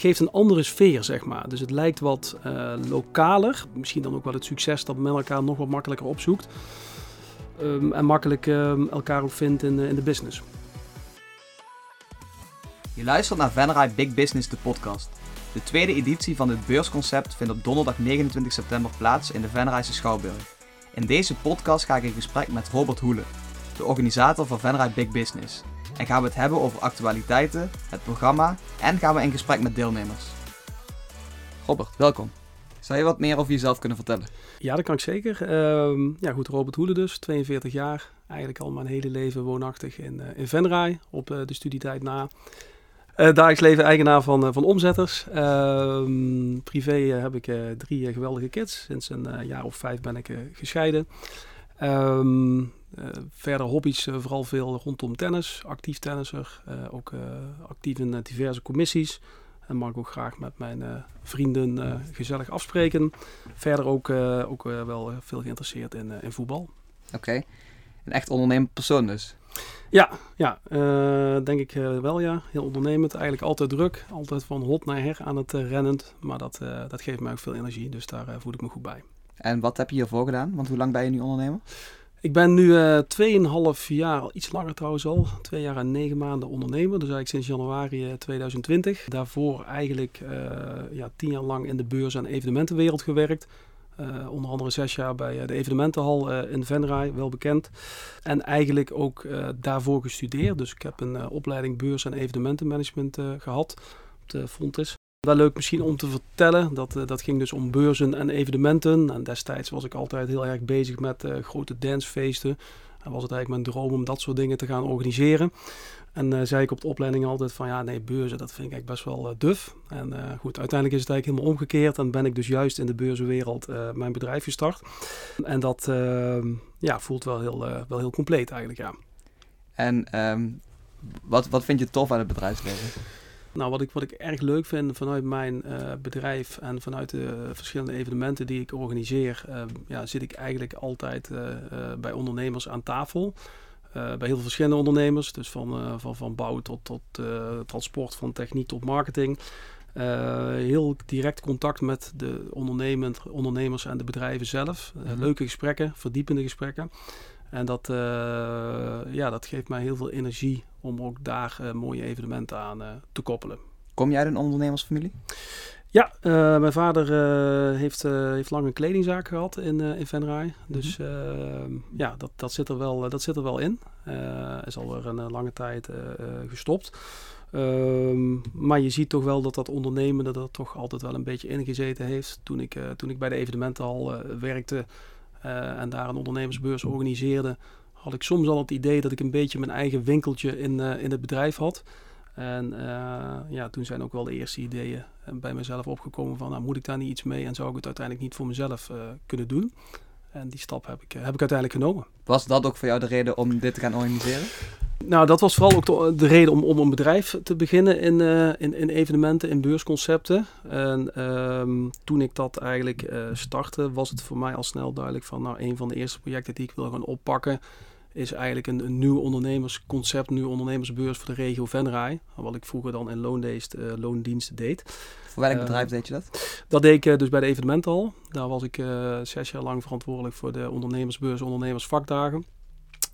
geeft een andere sfeer, zeg maar. Dus het lijkt wat uh, lokaler. Misschien dan ook wel het succes dat men elkaar nog wat makkelijker opzoekt. Um, en makkelijk um, elkaar ook vindt in, in de business. Je luistert naar Venray Big Business, de podcast. De tweede editie van dit beursconcept vindt op donderdag 29 september plaats in de Venrayse Schouwburg. In deze podcast ga ik in gesprek met Robert Hoelen, de organisator van Venray Big Business. En gaan we het hebben over actualiteiten, het programma en gaan we in gesprek met deelnemers. Robert, welkom. Zou je wat meer over jezelf kunnen vertellen? Ja, dat kan ik zeker. Uh, ja, goed, Robert Hoelen dus, 42 jaar. Eigenlijk al mijn hele leven woonachtig in, uh, in Venray, op uh, de studietijd na. Uh, dagelijks leven eigenaar van, van omzetters. Ehm, privé heb ik drie geweldige kids. Sinds een jaar of vijf ben ik gescheiden. Um, uh, verder hobby's, uh, vooral veel rondom tennis, actief tennisser, uh, ook actief in diverse commissies. En mag ik ook graag met mijn vrienden gezellig afspreken. Verder ook, ook wel veel geïnteresseerd in, in voetbal. Oké, een echt ondernemend persoon dus? Ja, ja denk ik wel ja. Heel ondernemend, eigenlijk altijd druk. Altijd van hot naar her aan het rennend. Maar dat, dat geeft mij ook veel energie, dus daar voel ik me goed bij. En wat heb je hiervoor gedaan? Want hoe lang ben je nu ondernemer? Ik ben nu uh, 2,5 jaar, iets langer trouwens al, twee jaar en negen maanden ondernemer. Dus eigenlijk sinds januari 2020. Daarvoor eigenlijk uh, ja, tien jaar lang in de beurs- en evenementenwereld gewerkt. Onder andere zes jaar bij de evenementenhal in Venray, wel bekend. En eigenlijk ook daarvoor gestudeerd. Dus ik heb een opleiding beurs- en evenementenmanagement gehad op de Fontis. Wel leuk misschien om te vertellen, dat, uh, dat ging dus om beurzen en evenementen. En destijds was ik altijd heel erg bezig met uh, grote dancefeesten. En was het eigenlijk mijn droom om dat soort dingen te gaan organiseren. En uh, zei ik op de opleiding altijd van ja, nee, beurzen, dat vind ik eigenlijk best wel duf. En goed, uiteindelijk is het eigenlijk helemaal omgekeerd. En ben ik dus juist in de beurzenwereld mijn bedrijf gestart. En dat ehm, ja, voelt wel heel, wel heel compleet eigenlijk, ja. En um, wat, wat vind je tof aan het bedrijfsleven? Nou, wat ik, wat ik erg leuk vind vanuit mijn uh, bedrijf en vanuit de verschillende evenementen die ik organiseer, uh, ja, zit ik eigenlijk altijd uh, bij ondernemers aan tafel. bij heel veel verschillende ondernemers, dus van, van, van bouw tot, tot transport, van techniek tot marketing. heel direct contact met de ondernemers en de bedrijven zelf. Mm -hmm. Leuke gesprekken, verdiepende gesprekken. En dat, uh, ja, dat geeft mij heel veel energie om ook daar uh, mooie evenementen aan uh, te koppelen. Kom jij uit een ondernemersfamilie? Ja, mijn vader heeft, heeft lang een kledingzaak gehad in, in Venray. Dus mm -hmm. ja, dat, dat, zit er wel, dat zit er wel in. is alweer een lange tijd gestopt. Ehm, maar je ziet toch wel dat dat ondernemen er toch altijd wel een beetje ingezeten heeft. Toen ik, toen ik bij de evenementenhal werkte, uh, en daar een ondernemersbeurs organiseerde, had ik soms al het idee dat ik een beetje mijn eigen winkeltje in, uh, in het bedrijf had. En uh, ja, toen zijn ook wel de eerste ideeën bij mezelf opgekomen van, nou, moet ik daar niet iets mee en zou ik het uiteindelijk niet voor mezelf kunnen doen? En die stap heb ik, heb ik uiteindelijk genomen. Was dat ook voor jou de reden om dit te gaan organiseren? Nou, dat was vooral ook de, de reden om, om een bedrijf te beginnen in, uh, in, in, evenementen, in beursconcepten. En um, toen ik dat eigenlijk uh, startte, was het voor mij al snel duidelijk van, nou, een van de eerste projecten die ik wil gaan oppakken, is eigenlijk een, een nieuw ondernemersconcept, een nieuwe ondernemersbeurs voor de regio Venray. Wat ik vroeger dan in loondienst, uh, loondiensten deed. Voor welk bedrijf deed je dat? Dat deed ik dus bij de evenementenhal. Daar was ik zes jaar lang verantwoordelijk voor de ondernemersbeurs, ondernemersvakdagen.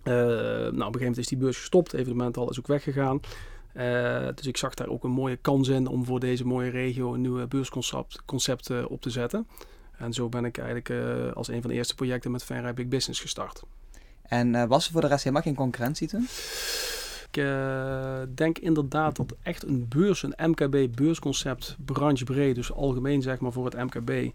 Uh, nou, op een gegeven moment is die beurs gestopt. Het evenement al is ook weggegaan. Uh, dus ik zag daar ook een mooie kans in om voor deze mooie regio een nieuwe beursconcept concept, uh, op te zetten. En zo ben ik eigenlijk als een van de eerste projecten met Venray Big Business gestart. En was er voor de rest helemaal geen concurrentie toen? Ik denk inderdaad dat echt een beurs, een MKB-beursconcept, branchebreed, dus algemeen zeg maar voor het MKB,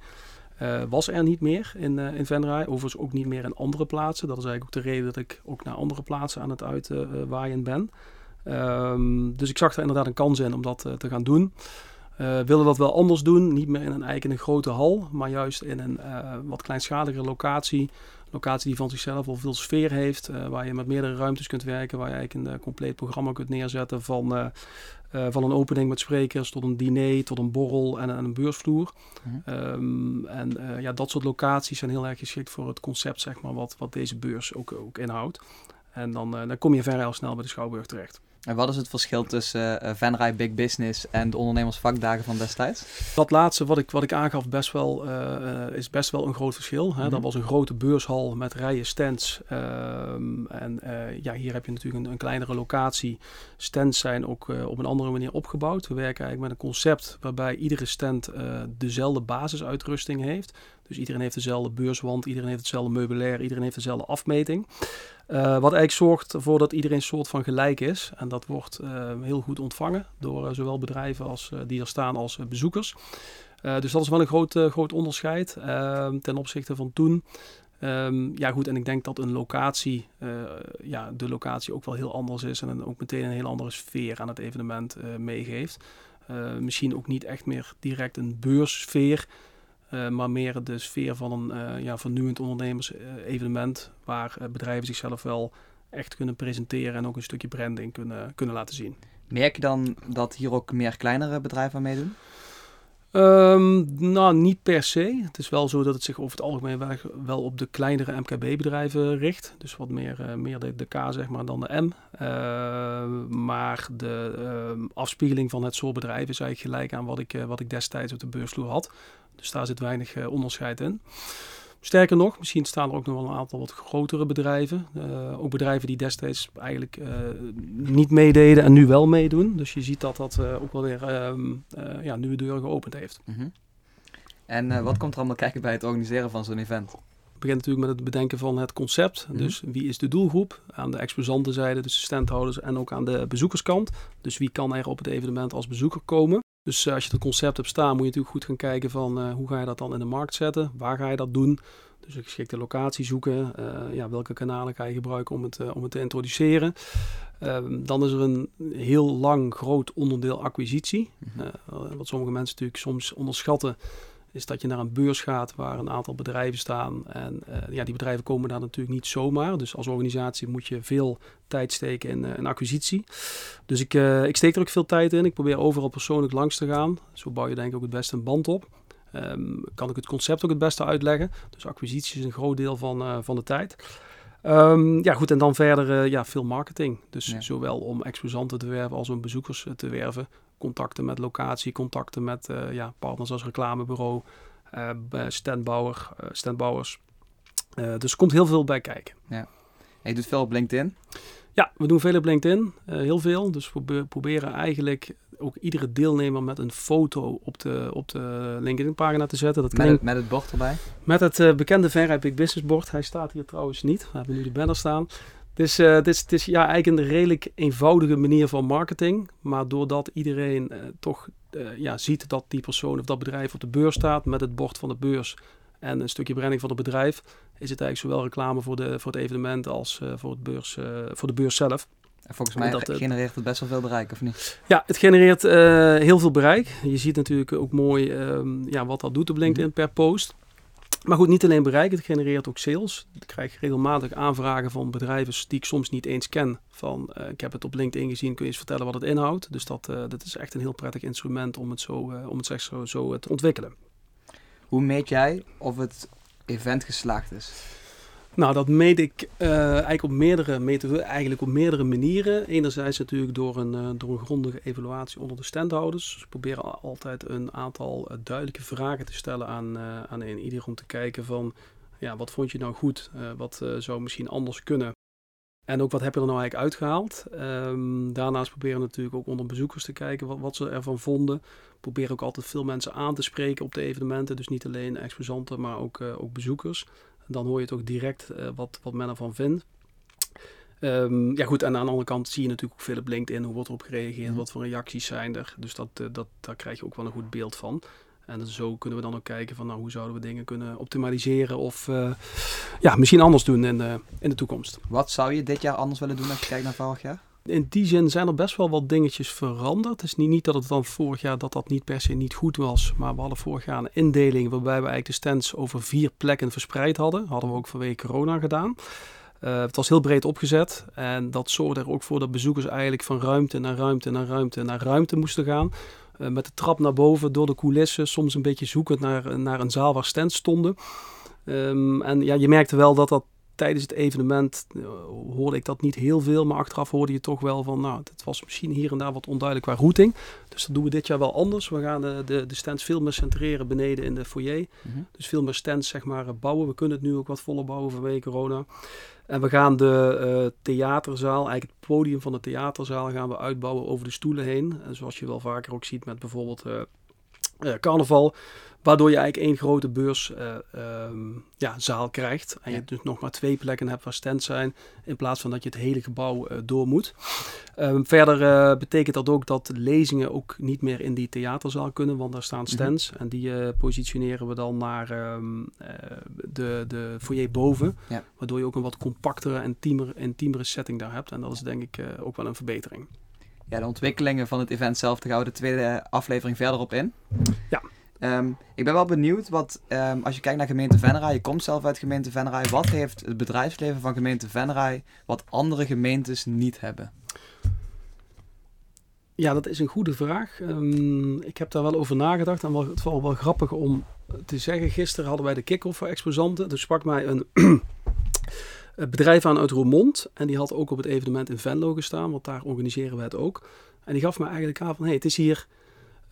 uh, was er niet meer in, uh, in Venray. Overigens ook niet meer in andere plaatsen. Dat is eigenlijk ook de reden dat ik ook naar andere plaatsen aan het uitwaaien ben. Um, dus ik zag er inderdaad een kans in om dat te gaan doen. Uh, willen dat wel anders doen. Niet meer in een, eigenlijk een grote hal, maar juist in een wat kleinschaligere locatie. Locatie die van zichzelf al veel sfeer heeft. waar je met meerdere ruimtes kunt werken. Waar je eigenlijk een compleet programma kunt neerzetten van uh, van een opening met sprekers tot een diner, tot een borrel en, en een beursvloer. Mm um, en ja, dat soort locaties zijn heel erg geschikt voor het concept, zeg maar, wat, wat deze beurs ook, ook inhoudt. En dan, dan kom je vrij snel bij de Schouwburg terecht. En wat is het verschil tussen uh, Venray Big Business en de ondernemersvakdagen van destijds? Dat laatste wat ik, wat ik aangaf best wel, uh, is best wel een groot verschil. Hè? Dat mhm. was een grote beurshal met rijen stands. Ehm, en uh, ja, hier heb je natuurlijk een, een, kleinere locatie. Stands zijn ook op een andere manier opgebouwd. We werken eigenlijk met een concept waarbij iedere stand dezelfde basisuitrusting heeft. Dus iedereen heeft dezelfde beurswand, iedereen heeft hetzelfde meubilair, iedereen heeft dezelfde afmeting. Uh, wat eigenlijk zorgt ervoor dat iedereen soort van gelijk is. En dat wordt uh, heel goed ontvangen door uh, zowel bedrijven als, die er staan als bezoekers. dus dat is wel een groot, groot onderscheid ehm, ten opzichte van toen. Um, ja goed, en ik denk dat een locatie, ja, de locatie ook wel heel anders is. En ook meteen een heel andere sfeer aan het evenement meegeeft. misschien ook niet echt meer direct een beurssfeer. Uh, maar meer de sfeer van een uh, ja, vernieuwend ondernemers-evenement. waar uh, bedrijven zichzelf wel echt kunnen presenteren en ook een stukje branding kunnen, kunnen laten zien. Merk je dan dat hier ook meer kleinere bedrijven aan meedoen? Um, nou, niet per se. Het is wel zo dat het zich over het algemeen wel op de kleinere MKB-bedrijven richt. Dus wat meer, meer de, de, K zeg maar dan de M. maar de uh, afspiegeling van het soort bedrijven is eigenlijk gelijk aan wat ik, wat ik destijds op de beursvloer had. Dus daar zit weinig uh, onderscheid in. Sterker nog, misschien staan er ook nog wel een aantal wat grotere bedrijven. Uh, ook bedrijven die destijds eigenlijk uh, niet meededen en nu wel meedoen. Dus je ziet dat dat ook wel weer ehm, ja, nieuwe deuren geopend heeft. Mm -hmm. En wat komt er allemaal kijken bij het organiseren van zo'n event? Het begint natuurlijk met het bedenken van het concept. Mm -hmm. Dus wie is de doelgroep? Aan de exposantenzijde, dus de standhouders en ook aan de bezoekerskant. Dus wie kan er op het evenement als bezoeker komen? Dus uh, als je het concept hebt staan, moet je natuurlijk goed gaan kijken van uh, hoe ga je dat dan in de markt zetten? Waar ga je dat doen? Dus een geschikte locatie zoeken. Uh, ja, welke kanalen ga je gebruiken om het, om het te introduceren? Ehm, dan is er een heel lang groot onderdeel acquisitie. Mm wat sommige mensen natuurlijk soms onderschatten is dat je naar een beurs gaat waar een aantal bedrijven staan. En uh, ja, die bedrijven komen daar natuurlijk niet zomaar. Dus als organisatie moet je veel tijd steken in, uh, in acquisitie. Dus ik, uh, ik steek er ook veel tijd in. Ik probeer overal persoonlijk langs te gaan. Zo bouw je denk ik ook het beste een band op. Um, kan ik het concept ook het beste uitleggen. Dus acquisitie is een groot deel van, van de tijd. Um, ja, goed, en dan verder ja, veel marketing. Dus ja. zowel om exposanten te werven als om bezoekers te werven contacten met locatie, contacten met uh, ja, partners als reclamebureau, uh, standbouwer, uh, standbouwers. dus er komt heel veel bij kijken. Ja. En je doet veel op LinkedIn? Ja, we doen veel op LinkedIn. heel veel. Dus we proberen eigenlijk ook iedere deelnemer met een foto op de, op de LinkedIn-pagina te zetten. Dat met, het, met het bord erbij? Met het bekende Verrijp Big Business bord. Hij staat hier trouwens niet. We hebben nu de banner staan. Dus uh, het is, het is ja, eigenlijk een redelijk eenvoudige manier van marketing. Maar doordat iedereen uh, toch uh, ja, ziet dat die persoon of dat bedrijf op de beurs staat met het bord van de beurs en een stukje branding van het bedrijf, is het eigenlijk zowel reclame voor, de, voor het evenement als voor, het beurs, voor de beurs zelf. En volgens mij dat, genereert het best wel veel bereik, of niet? Ja, het genereert heel veel bereik. Je ziet natuurlijk ook mooi um, ja, wat dat doet op LinkedIn mm -hmm. per post. Maar goed, niet alleen bereik, het genereert ook sales. Ik krijg regelmatig aanvragen van bedrijven die ik soms niet eens ken. Van, uh, ik heb het op LinkedIn gezien, kun je eens vertellen wat het inhoudt? Dus dat, uh, dat is echt een heel prettig instrument om het, zo, uh, om het zeg zo, zo te ontwikkelen. Hoe meet jij of het event geslaagd is? Nou, dat meet ik uh, eigenlijk, op meerdere, eigenlijk op meerdere manieren. Enerzijds natuurlijk door een, uh, door grondige evaluatie onder de standhouders. We proberen altijd een aantal uh, duidelijke vragen te stellen aan, aan ieder om te kijken van... Ja, wat vond je nou goed? wat zou misschien anders kunnen? En ook wat heb je er nou eigenlijk uitgehaald? Um, daarnaast proberen we natuurlijk ook onder bezoekers te kijken wat, wat ze ervan vonden. Proberen ook altijd veel mensen aan te spreken op de evenementen. Dus niet alleen exposanten, maar ook, ook bezoekers. Dan hoor je het ook direct uh, wat, wat men ervan vindt. Um, ja goed, en aan de andere kant zie je natuurlijk ook veel op LinkedIn. Hoe wordt erop gereageerd? Mm. Wat voor reacties zijn er? Dus dat, uh, dat, daar krijg je ook wel een goed beeld van. En zo kunnen we dan ook kijken van nou, hoe zouden we dingen kunnen optimaliseren of uh, ja, misschien anders doen in de, in de toekomst. Wat zou je dit jaar anders willen doen als je kijkt naar vorig jaar? In die zin zijn er best wel wat dingetjes veranderd. Het is niet, niet dat het dan vorig jaar dat dat niet per se niet goed was. Maar we hadden vorig jaar een indeling waarbij we eigenlijk de stands over vier plekken verspreid hadden. Hadden we ook vanwege corona gedaan. Uh, het was heel breed opgezet en dat zorgde er ook voor dat bezoekers eigenlijk van ruimte naar ruimte naar ruimte naar ruimte moesten gaan. Uh, met de trap naar boven door de coulissen, soms een beetje zoekend naar, naar een zaal waar stands stonden. Um, en ja, je merkte wel dat dat tijdens het evenement uh, hoorde ik dat niet heel veel, maar achteraf hoorde je toch wel van, nou, het was misschien hier en daar wat onduidelijk qua routing. Dus dat doen we dit jaar wel anders. We gaan de, de, de stands veel meer centreren beneden in de foyer. Mm -hmm. Dus veel meer stands, zeg maar, bouwen. We kunnen het nu ook wat voller bouwen vanwege corona. En we gaan de uh, theaterzaal, eigenlijk het podium van de theaterzaal, gaan we uitbouwen over de stoelen heen. En zoals je wel vaker ook ziet met bijvoorbeeld uh, carnaval. Waardoor je eigenlijk één grote beurszaal uh, um, ja, krijgt. En ja. je dus nog maar twee plekken hebt waar stands zijn. In plaats van dat je het hele gebouw uh, door moet. Um, verder uh, betekent dat ook dat lezingen ook niet meer in die theaterzaal kunnen. Want daar staan stands. Mm -hmm. En die positioneren we dan naar um, de, de foyer boven. Ja. Waardoor je ook een wat compactere en intiemere, intiemere setting daar hebt. En dat is denk ik ook wel een verbetering. Ja, de ontwikkelingen van het event zelf, daar gaan we de tweede aflevering verder op in. Ja. Um, ik ben wel benieuwd, wat, um, als je kijkt naar gemeente Venray, je komt zelf uit gemeente Venray, wat heeft het bedrijfsleven van gemeente Venray wat andere gemeentes niet hebben? Ja, dat is een goede vraag. Um, ik heb daar wel over nagedacht en wel, het was wel grappig om te zeggen. Gisteren hadden wij de kick-off voor exposanten. Er sprak mij een bedrijf aan uit Roermond en die had ook op het evenement in Venlo gestaan, want daar organiseren we het ook. En die gaf me eigenlijk aan van, hey, het is hier...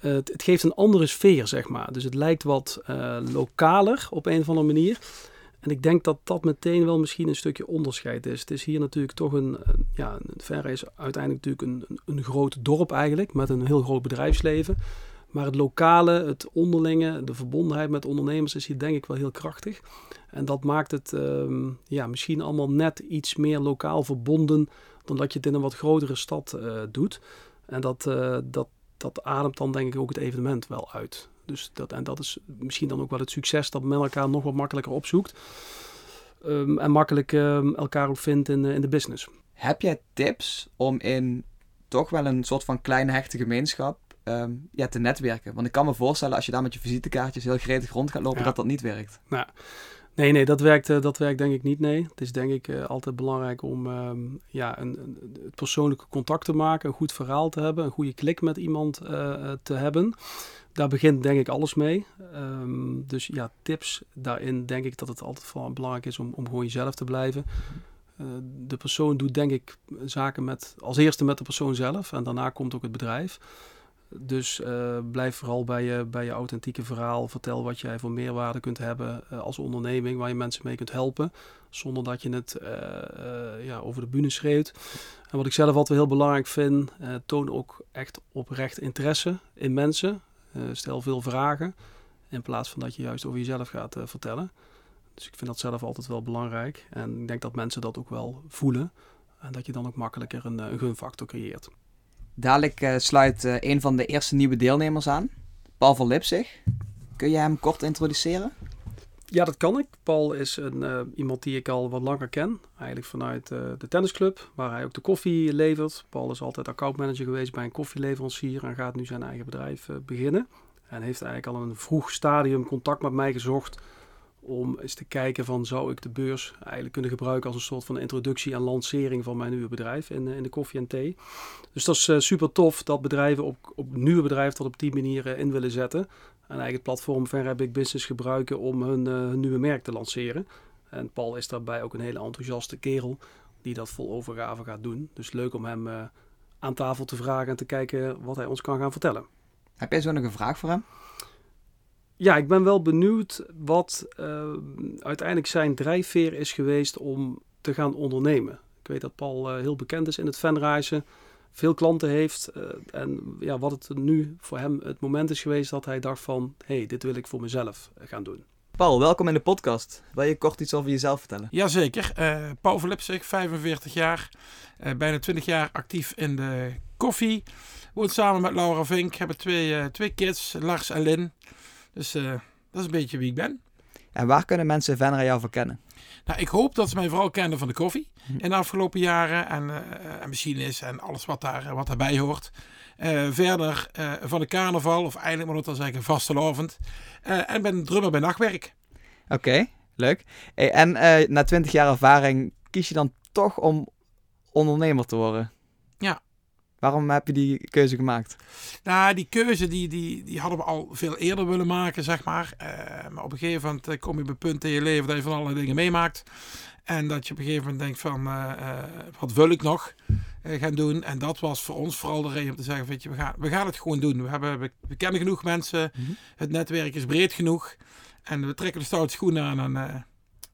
Uh, het, geeft een andere sfeer, zeg maar. Dus het lijkt wat uh, lokaler op een of andere manier. En ik denk dat dat meteen wel misschien een stukje onderscheid is. Het is hier natuurlijk toch een, een ja, Verre is uiteindelijk natuurlijk een, een, een groot dorp eigenlijk, met een heel groot bedrijfsleven. Maar het lokale, het onderlinge, de verbondenheid met ondernemers is hier denk ik wel heel krachtig. En dat maakt het um, ja, misschien allemaal net iets meer lokaal verbonden dan dat je het in een wat grotere stad uh, doet. En dat, uh, dat, dat ademt dan denk ik ook het evenement wel uit. Dus dat, en dat is misschien dan ook wel het succes dat men elkaar nog wat makkelijker opzoekt. Um, en makkelijk um, elkaar ook vindt in, in de business. Heb jij tips om in toch wel een soort van kleine hechte gemeenschap um, ja, te netwerken? Want ik kan me voorstellen als je daar met je visitekaartjes heel gretig rond gaat lopen, ja. dat dat niet werkt. Nou, Nee, nee, dat werkt, uh, dat werkt denk ik niet. Nee, het is denk ik uh, altijd belangrijk om um, ja, een, een, het persoonlijke contact te maken, een goed verhaal te hebben, een goede klik met iemand uh, te hebben. Daar begint denk ik alles mee. Um, dus ja, tips daarin denk ik dat het altijd vooral belangrijk is om, om gewoon jezelf te blijven. de persoon doet denk ik zaken met, als eerste met de persoon zelf en daarna komt ook het bedrijf. Dus uh, blijf vooral bij je, bij je authentieke verhaal. Vertel wat jij voor meerwaarde kunt hebben uh, als onderneming, waar je mensen mee kunt helpen. Zonder dat je het uh, ja, over de bühne schreeuwt. En wat ik zelf altijd heel belangrijk vind, toon ook echt oprecht interesse in mensen. stel veel vragen, in plaats van dat je juist over jezelf gaat vertellen. Dus ik vind dat zelf altijd wel belangrijk. En ik denk dat mensen dat ook wel voelen. En dat je dan ook makkelijker een, een gunfactor creëert. Dadelijk uh, sluit uh, een van de eerste nieuwe deelnemers aan, Paul van Lipzig. Kun je hem kort introduceren? Ja, dat kan ik. Paul is een, uh, iemand die ik al wat langer ken. Eigenlijk vanuit de tennisclub, waar hij ook de koffie levert. Paul is altijd accountmanager geweest bij een koffieleverancier en gaat nu zijn eigen bedrijf beginnen. En heeft eigenlijk al een vroeg stadium contact met mij gezocht om eens te kijken van zou ik de beurs eigenlijk kunnen gebruiken als een soort van introductie en lancering van mijn nieuwe bedrijf in, in de koffie en thee. Dus dat is uh, super tof dat bedrijven op, op nieuwe bedrijven dat op die manier uh, in willen zetten. En eigenlijk het platform Venray Big Business gebruiken om hun, hun, nieuwe merk te lanceren. En Paul is daarbij ook een hele enthousiaste kerel die dat vol overgave gaat doen. Dus leuk om hem aan tafel te vragen en te kijken wat hij ons kan gaan vertellen. Heb jij zo nog een vraag voor hem? Ja, ik ben wel benieuwd wat uh, uiteindelijk zijn drijfveer is geweest om te gaan ondernemen. Ik weet dat Paul uh, heel bekend is in het fanreizen, veel klanten heeft. Uh, en ja, wat het nu voor hem het moment is geweest dat hij dacht van... hé, hey, dit wil ik voor mezelf gaan doen. Paul, welkom in de podcast. Wil je kort iets over jezelf vertellen? Jazeker. Uh, Paul Verlipsig, 45 jaar. Uh, bijna 20 jaar actief in de koffie. Woont samen met Laura Vink. Hebben twee, uh, twee kids, Lars en Lin. Dus uh, dat is een beetje wie ik ben. En waar kunnen mensen Venra jou voor kennen? Nou, ik hoop dat ze mij vooral kennen van de koffie hm. in de afgelopen jaren. En, uh, en machines en alles wat, daar, wat daarbij hoort. Uh, verder van de carnaval, of eigenlijk moet ik dan zeggen vastelovend. en ben drummer bij nachtwerk. Oké, okay, leuk. Hey, en na 20 jaar ervaring kies je dan toch om ondernemer te worden? Ja, Waarom heb je die keuze gemaakt? Nou, die keuze die, die, die hadden we al veel eerder willen maken, zeg maar. Uh, maar op een gegeven moment kom je op een punt in je leven dat je van allerlei dingen meemaakt. En dat je op een gegeven moment denkt van, eh, eh, wat wil ik nog eh, gaan doen? En dat was voor ons vooral de reden om te zeggen, weet je, we gaan, we gaan het gewoon doen. We, hebben, we, we kennen genoeg mensen, Mhm. het netwerk is breed genoeg. En we trekken de stoute schoenen aan en eh,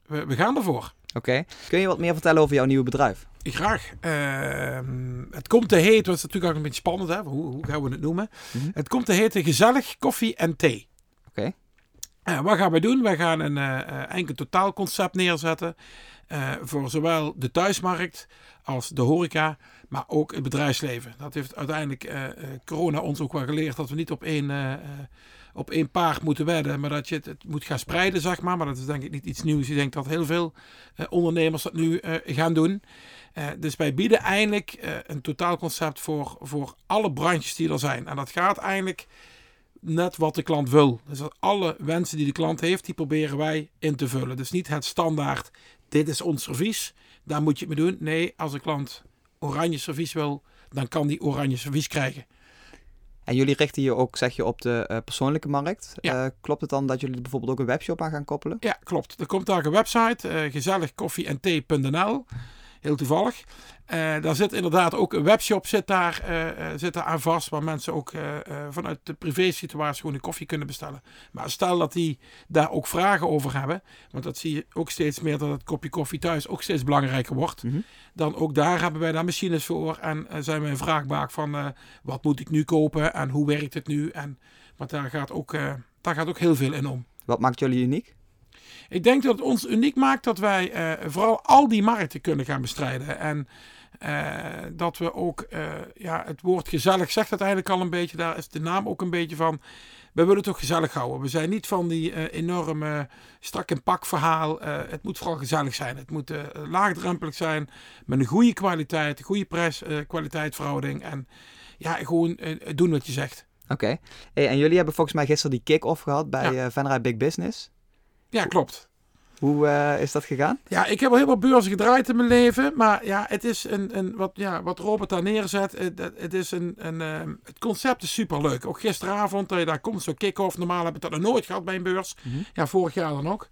we, we gaan ervoor. Oké. Kun je wat meer vertellen over jouw nieuwe bedrijf? Graag. Ehm, het komt te heet, is natuurlijk ook een beetje spannend, hè? Hoe, hoe gaan we het noemen? Mhm. Het komt te heten gezellig koffie en thee. Oké. Eh, wat gaan we doen? Wij gaan een eh, enkel totaalconcept neerzetten voor zowel de thuismarkt als de horeca, maar ook het bedrijfsleven. Dat heeft uiteindelijk corona ons ook wel geleerd dat we niet op één, op één paard moeten wedden, maar dat je het, het moet gaan spreiden, zeg maar. Maar dat is denk ik niet iets nieuws. Ik denk dat heel veel eh, ondernemers dat nu eh, gaan doen. Eh, dus wij bieden eigenlijk eh, een totaalconcept voor, voor alle branches die er zijn. En dat gaat eigenlijk net wat de klant wil. Dus alle wensen die de klant heeft, die proberen wij in te vullen. Dus niet het standaard, dit is ons servies, daar moet je het mee doen. Nee, als een klant oranje servies wil, dan kan die oranje servies krijgen. En jullie richten je ook, zeg je, op de eh, persoonlijke markt. Ja. Klopt het dan dat jullie bijvoorbeeld ook een webshop aan gaan koppelen? Ja, klopt. Er komt daar een website, gezelligkoffieenthee.nl. Heel toevallig. Eh, daar zit inderdaad ook een webshop zit daar, eh, zit daar aan vast. Waar mensen ook vanuit de privé situatie gewoon een koffie kunnen bestellen. Maar stel dat die daar ook vragen over hebben. Want dat zie je ook steeds meer dat het kopje koffie thuis ook steeds belangrijker wordt. Mhm. Dan ook daar hebben wij daar machines voor. En zijn wij een vraagbaak van wat moet ik nu kopen en hoe werkt het nu. En, want daar gaat, ook, daar gaat ook heel veel in om. Wat maakt jullie uniek? Ik denk dat het ons uniek maakt dat wij eh, vooral al die markten kunnen gaan bestrijden. En eh, dat we ook, eh, ja, het woord gezellig zegt het eigenlijk al een beetje. Daar is de naam ook een beetje van. We willen het toch gezellig houden. We zijn niet van die enorme strak in pak verhaal. Het moet vooral gezellig zijn. Het moet laagdrempelig zijn. Met een goede kwaliteit, een goede prijs-kwaliteitverhouding. en ja, gewoon doen wat je zegt. Oké. Hey, en jullie hebben volgens mij gisteren die kick-off gehad bij Ja. Venray Big Business. Ja, klopt. Hoe eh, is dat gegaan? Ja, ik heb al heel veel beurzen gedraaid in mijn leven. Maar ja, het is een, een wat, ja, wat Robert daar neerzet. Het, het- het, is een, een, ehm, het concept is superleuk. Ook gisteravond, dat je daar komt, zo'n kick-off. Normaal heb ik dat nog nooit gehad bij een beurs. Mhm. Ja, vorig jaar dan ook.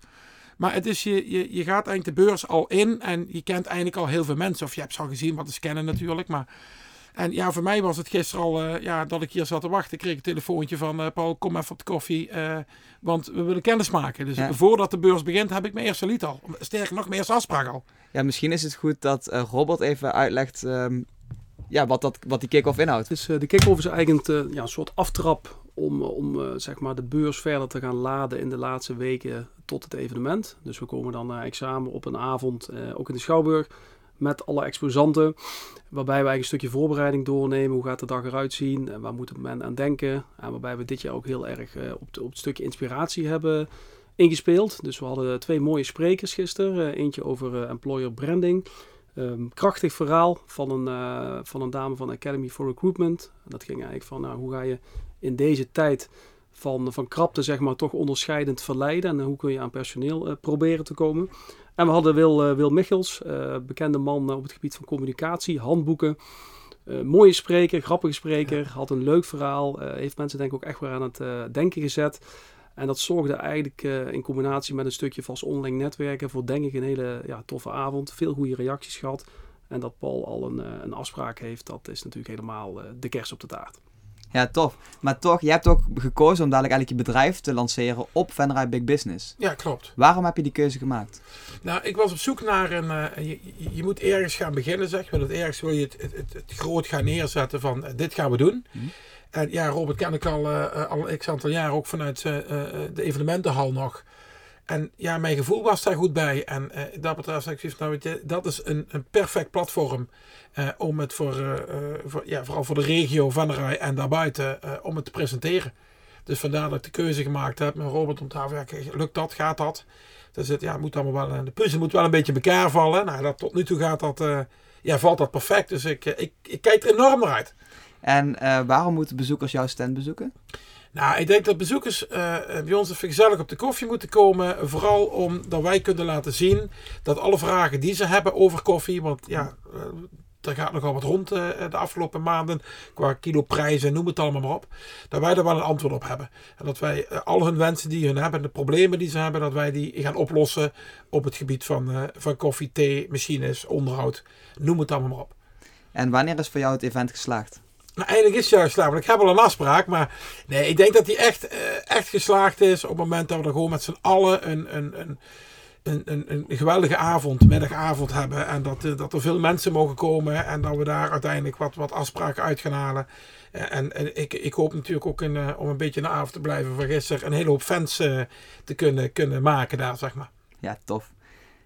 Maar het is, je, je, je gaat eigenlijk de beurs al in en je kent eigenlijk al heel veel mensen. Of je hebt ze al gezien, wat is kennen natuurlijk. Maar, en ja, voor mij was het gisteren al eh, ja, dat ik hier zat te wachten. Ik kreeg een telefoontje van eh, Paul, kom even op de koffie. eh, want we willen kennis maken. Dus Ja. voordat de beurs begint heb ik mijn eerste lied al. Sterker nog, mijn eerste afspraak al. Ja, misschien is het goed dat eh, Robert even uitlegt ehm, ja, wat, dat, wat die kick-off inhoudt. Dus eh, de kick-off is eigenlijk een, eh, ja, een soort aftrap om, om eh, zeg maar de beurs verder te gaan laden in de laatste weken tot het evenement. Dus we komen dan eigenlijk samen op een avond, eh, ook in de Schouwburg, met alle exposanten. Waarbij we eigenlijk een stukje voorbereiding doornemen. Hoe gaat de dag eruit zien? En waar moet men aan denken? En waarbij we dit jaar ook heel erg eh, op, op het stukje inspiratie hebben ingespeeld. Dus we hadden twee mooie sprekers gisteren. Eh, eentje over eh, employer branding. Ehm, krachtig verhaal van een, eh, van een dame van Academy for Recruitment. En dat ging eigenlijk van nou, hoe ga je in deze tijd van, van krapte zeg maar toch onderscheidend verleiden. En hoe kun je aan personeel proberen te komen. En we hadden Wil, eh, Wil Michels, eh, bekende man op het gebied van communicatie, handboeken. Eh, mooie spreker, grappige spreker, had een leuk verhaal. heeft mensen denk ik ook echt weer aan het denken gezet. En dat zorgde eigenlijk in combinatie met een stukje vast online netwerken voor denk ik een hele ja, toffe avond. Veel goede reacties gehad. En dat Paul al een, een afspraak heeft, dat is natuurlijk helemaal de kers op de taart. Ja, tof. Maar toch, je hebt ook gekozen om dadelijk eigenlijk je bedrijf te lanceren op Venray Big Business. Ja, klopt. Waarom heb je die keuze gemaakt? Nou, ik was op zoek naar een. eh, je, je- moet ergens gaan beginnen, zeg. Want het ergens wil je het, het, het, het groot gaan neerzetten van eh, dit gaan we doen. Mhm. En ja, Robert ken ik al, al x aantal jaar ook vanuit de evenementenhal nog. En ja, mijn gevoel was daar goed bij. En eh, dat betreft, zeg ik zoiets, nou, dat is een, een perfect platform eh, om het voor, eh, voor, ja, vooral voor de regio Venray en daarbuiten, om het te presenteren. Dus vandaar dat ik de keuze gemaakt heb met Robert om te werken. Lukt dat? Gaat dat? Dus het ja, moet allemaal wel, de puzzel moet wel een beetje in elkaar vallen. Nou, dat, tot nu toe gaat dat, ja, valt dat perfect. Dus ik, ik, ik kijk er enorm naar uit. En waarom moeten bezoekers jouw stand bezoeken? Nou, ik denk dat bezoekers eh, bij ons even gezellig op de koffie moeten komen. Vooral omdat wij kunnen laten zien dat alle vragen die ze hebben over koffie. Want ja, eh, er gaat nogal wat rond de afgelopen maanden. Qua kiloprijzen, noem het allemaal maar op. Dat wij daar wel een antwoord op hebben. En dat wij al hun wensen die hun hebben, de problemen die ze hebben, dat wij die gaan oplossen op het gebied van, van koffie, thee, machines, onderhoud. Noem het allemaal maar op. En wanneer is voor jou het event geslaagd? Nou, eigenlijk is het juist ik heb al een afspraak. Maar nee, ik denk dat die echt, echt geslaagd is op het moment dat we er gewoon met z'n allen een, een, een een, een, een geweldige avond, middagavond hebben. En dat, eh, dat er veel mensen mogen komen. En dat we daar uiteindelijk wat, wat afspraken uit gaan halen. Eh, en, en ik, ik hoop natuurlijk ook een, eh, om een beetje een avond te blijven van gisteren. Een hele hoop fans te kunnen, kunnen maken daar, zeg maar. Ja, tof.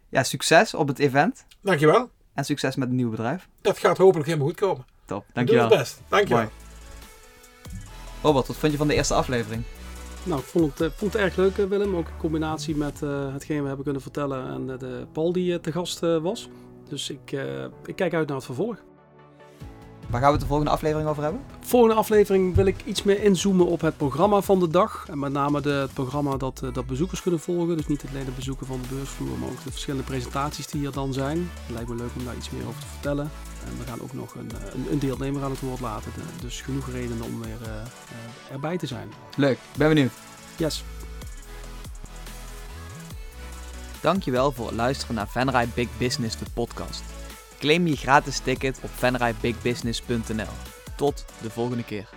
Ja, succes op het event. Dankjewel. En succes met het nieuwe bedrijf. Dat gaat hopelijk helemaal goed komen. Top, dankjewel. Doe het best. Dankjewel. Robert, wat vond je van de eerste aflevering? Nou, ik vond het, eh, vond het erg leuk, eh, Willem. Ook in combinatie met uh, hetgeen we hebben kunnen vertellen en de Paul die te gast was. Dus ik, ik kijk uit naar het vervolg. Waar gaan we het de volgende aflevering over hebben? Volgende aflevering wil ik iets meer inzoomen op het programma van de dag. En met name de, het programma dat, dat bezoekers kunnen volgen. Dus niet alleen het bezoeken van de beursvloer, maar ook de verschillende presentaties die er dan zijn. Het lijkt me leuk om daar iets meer over te vertellen. En we gaan ook nog een, een, een deelnemer aan het woord laten. Dus genoeg redenen om weer uh, erbij te zijn. Leuk, ben benieuwd. Yes. Dankjewel voor het luisteren naar Venray Big Business, de podcast. Claim je gratis ticket op venrayBigBusiness.nl. Tot de volgende keer.